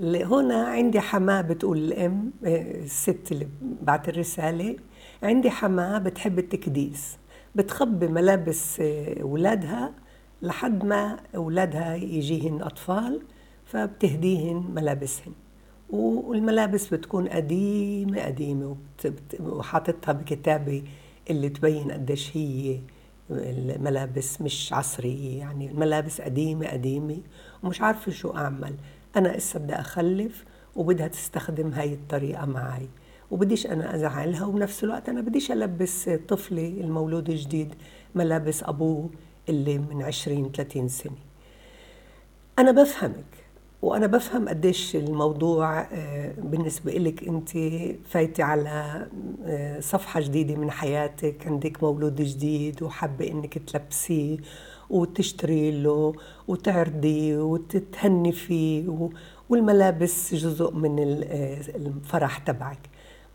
هنا عندي حماة بتقول الام آه، الست اللي بعت الرسالة عندي حماة بتحب التكديس بتخبي ملابس آه، أولادها لحد ما أولادها يجيهن أطفال فبتهديهن ملابسهن. والملابس بتكون قديمة قديمة وحاططها بكتابة اللي تبين قديش هي الملابس مش عصرية يعني الملابس قديمة قديمة ومش عارفة شو أعمل. أنا إسا بدي أخلف وبدها تستخدم هاي الطريقة معي وبديش أنا أزعلها وبنفس الوقت أنا بديش ألبس طفلي المولود الجديد ملابس أبوه اللي من عشرين 30 سنة. أنا بفهمك وأنا بفهم قديش الموضوع آه، بالنسبة لك أنت فايتة على آه، صفحة جديدة من حياتك عندك مولود جديد وحابة أنك تلبسيه وتشتري له وتعرضيه وتتهني فيه والملابس جزء من آه، الفرح تبعك.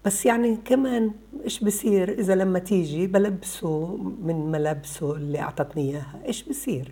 بس يعني كمان إيش بصير؟ إذا لما تيجي بلبسه من ملابسه اللي أعطتني إياها إيش بصير؟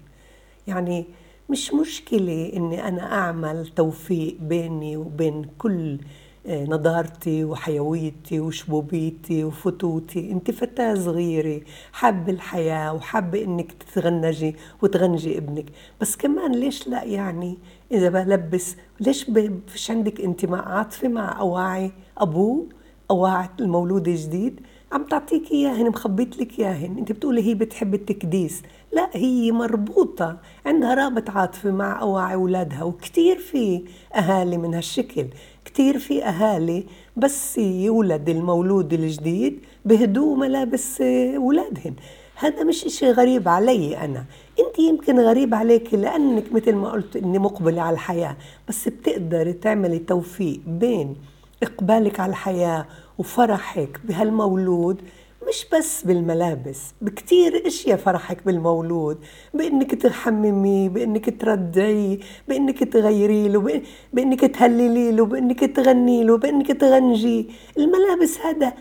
يعني مش مشكلة إني أنا أعمل توفيق بيني وبين كل آه، نضارتي وحيويتي وشبوبيتي وفتوتي. أنت فتاة صغيرة حابة الحياة وحابة إنك تتغنجي وتغنجي ابنك. بس كمان ليش لا؟ يعني إذا بلبس ليش فيش عندك انتماء عاطفي مع أواعي أبوه؟ اواعي المولود الجديد عم تعطيك إياهن مخبيت لك إياهن. أنت بتقولي هي بتحب التكديس. لا هي مربوطة عندها رابط عاطفي مع أواعي أولادها وكتير في أهالي من هالشكل. كتير في أهالي بس يولد المولود الجديد بهدوء ملابس أولادهن هذا مش إشي غريب علي أنا. أنت يمكن غريب عليك لأنك مثل ما قلت إني مقبلة على الحياة بس بتقدري تعملي توفيق بين إقبالك على الحياة وفرحك بهالمولود مش بس بالملابس بكتير إشياء فرحك بالمولود بإنك تحمميه بإنك تردعيه بإنك تغيري له بإنك تهللي له بإنك تغني له بإنك تغنجي. الملابس هذا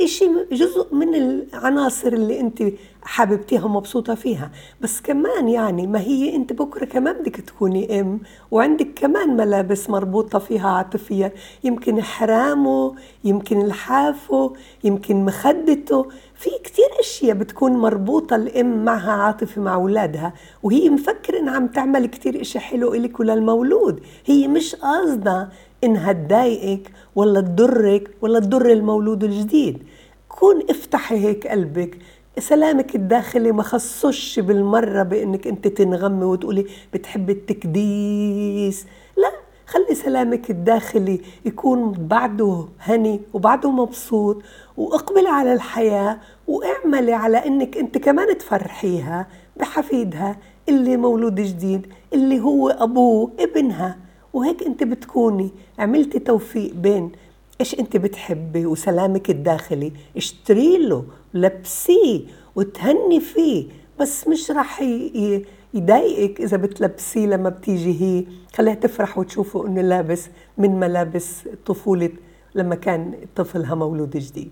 إشي جزء من العناصر اللي أنت حاببتيها ومبسوطة فيها. بس كمان يعني ما هي أنت بكرة كمان بدك تكوني أم وعندك كمان ملابس مربوطة فيها عاطفيا يمكن حرامه يمكن لحافه يمكن مخدته. في كتير أشياء بتكون مربوطة الأم معها عاطفة مع أولادها وهي مفكرة إنها عم تعمل كتير إشي حلو إلك وللمولود هي مش قاصدة إنها تضايقك ولا تضرك ولا تضر المولود الجديد. كون افتحي هيك قلبك سلامك الداخلي ما خصش بالمرة بإنك أنت تنغمي وتقولي بتحبي التكديس. لا خلي سلامك الداخلي يكون بعده هني وبعده مبسوط وأقبلي على الحياة وأعملي على إنك أنت كمان تفرحيها بحفيدها اللي مولود جديد اللي هو أبوه ابنها. وهيك أنت بتكوني عملتي توفيق بين إيش أنت بتحبي وسلامك الداخلي؟ اشتري له لبسيه وتهني فيه بس مش رح يضايقك إذا بتلبسيه لما بتيجي هي. خليها تفرح وتشوفه إنه لابس من ملابس طفولة لما كان طفلها مولود جديد.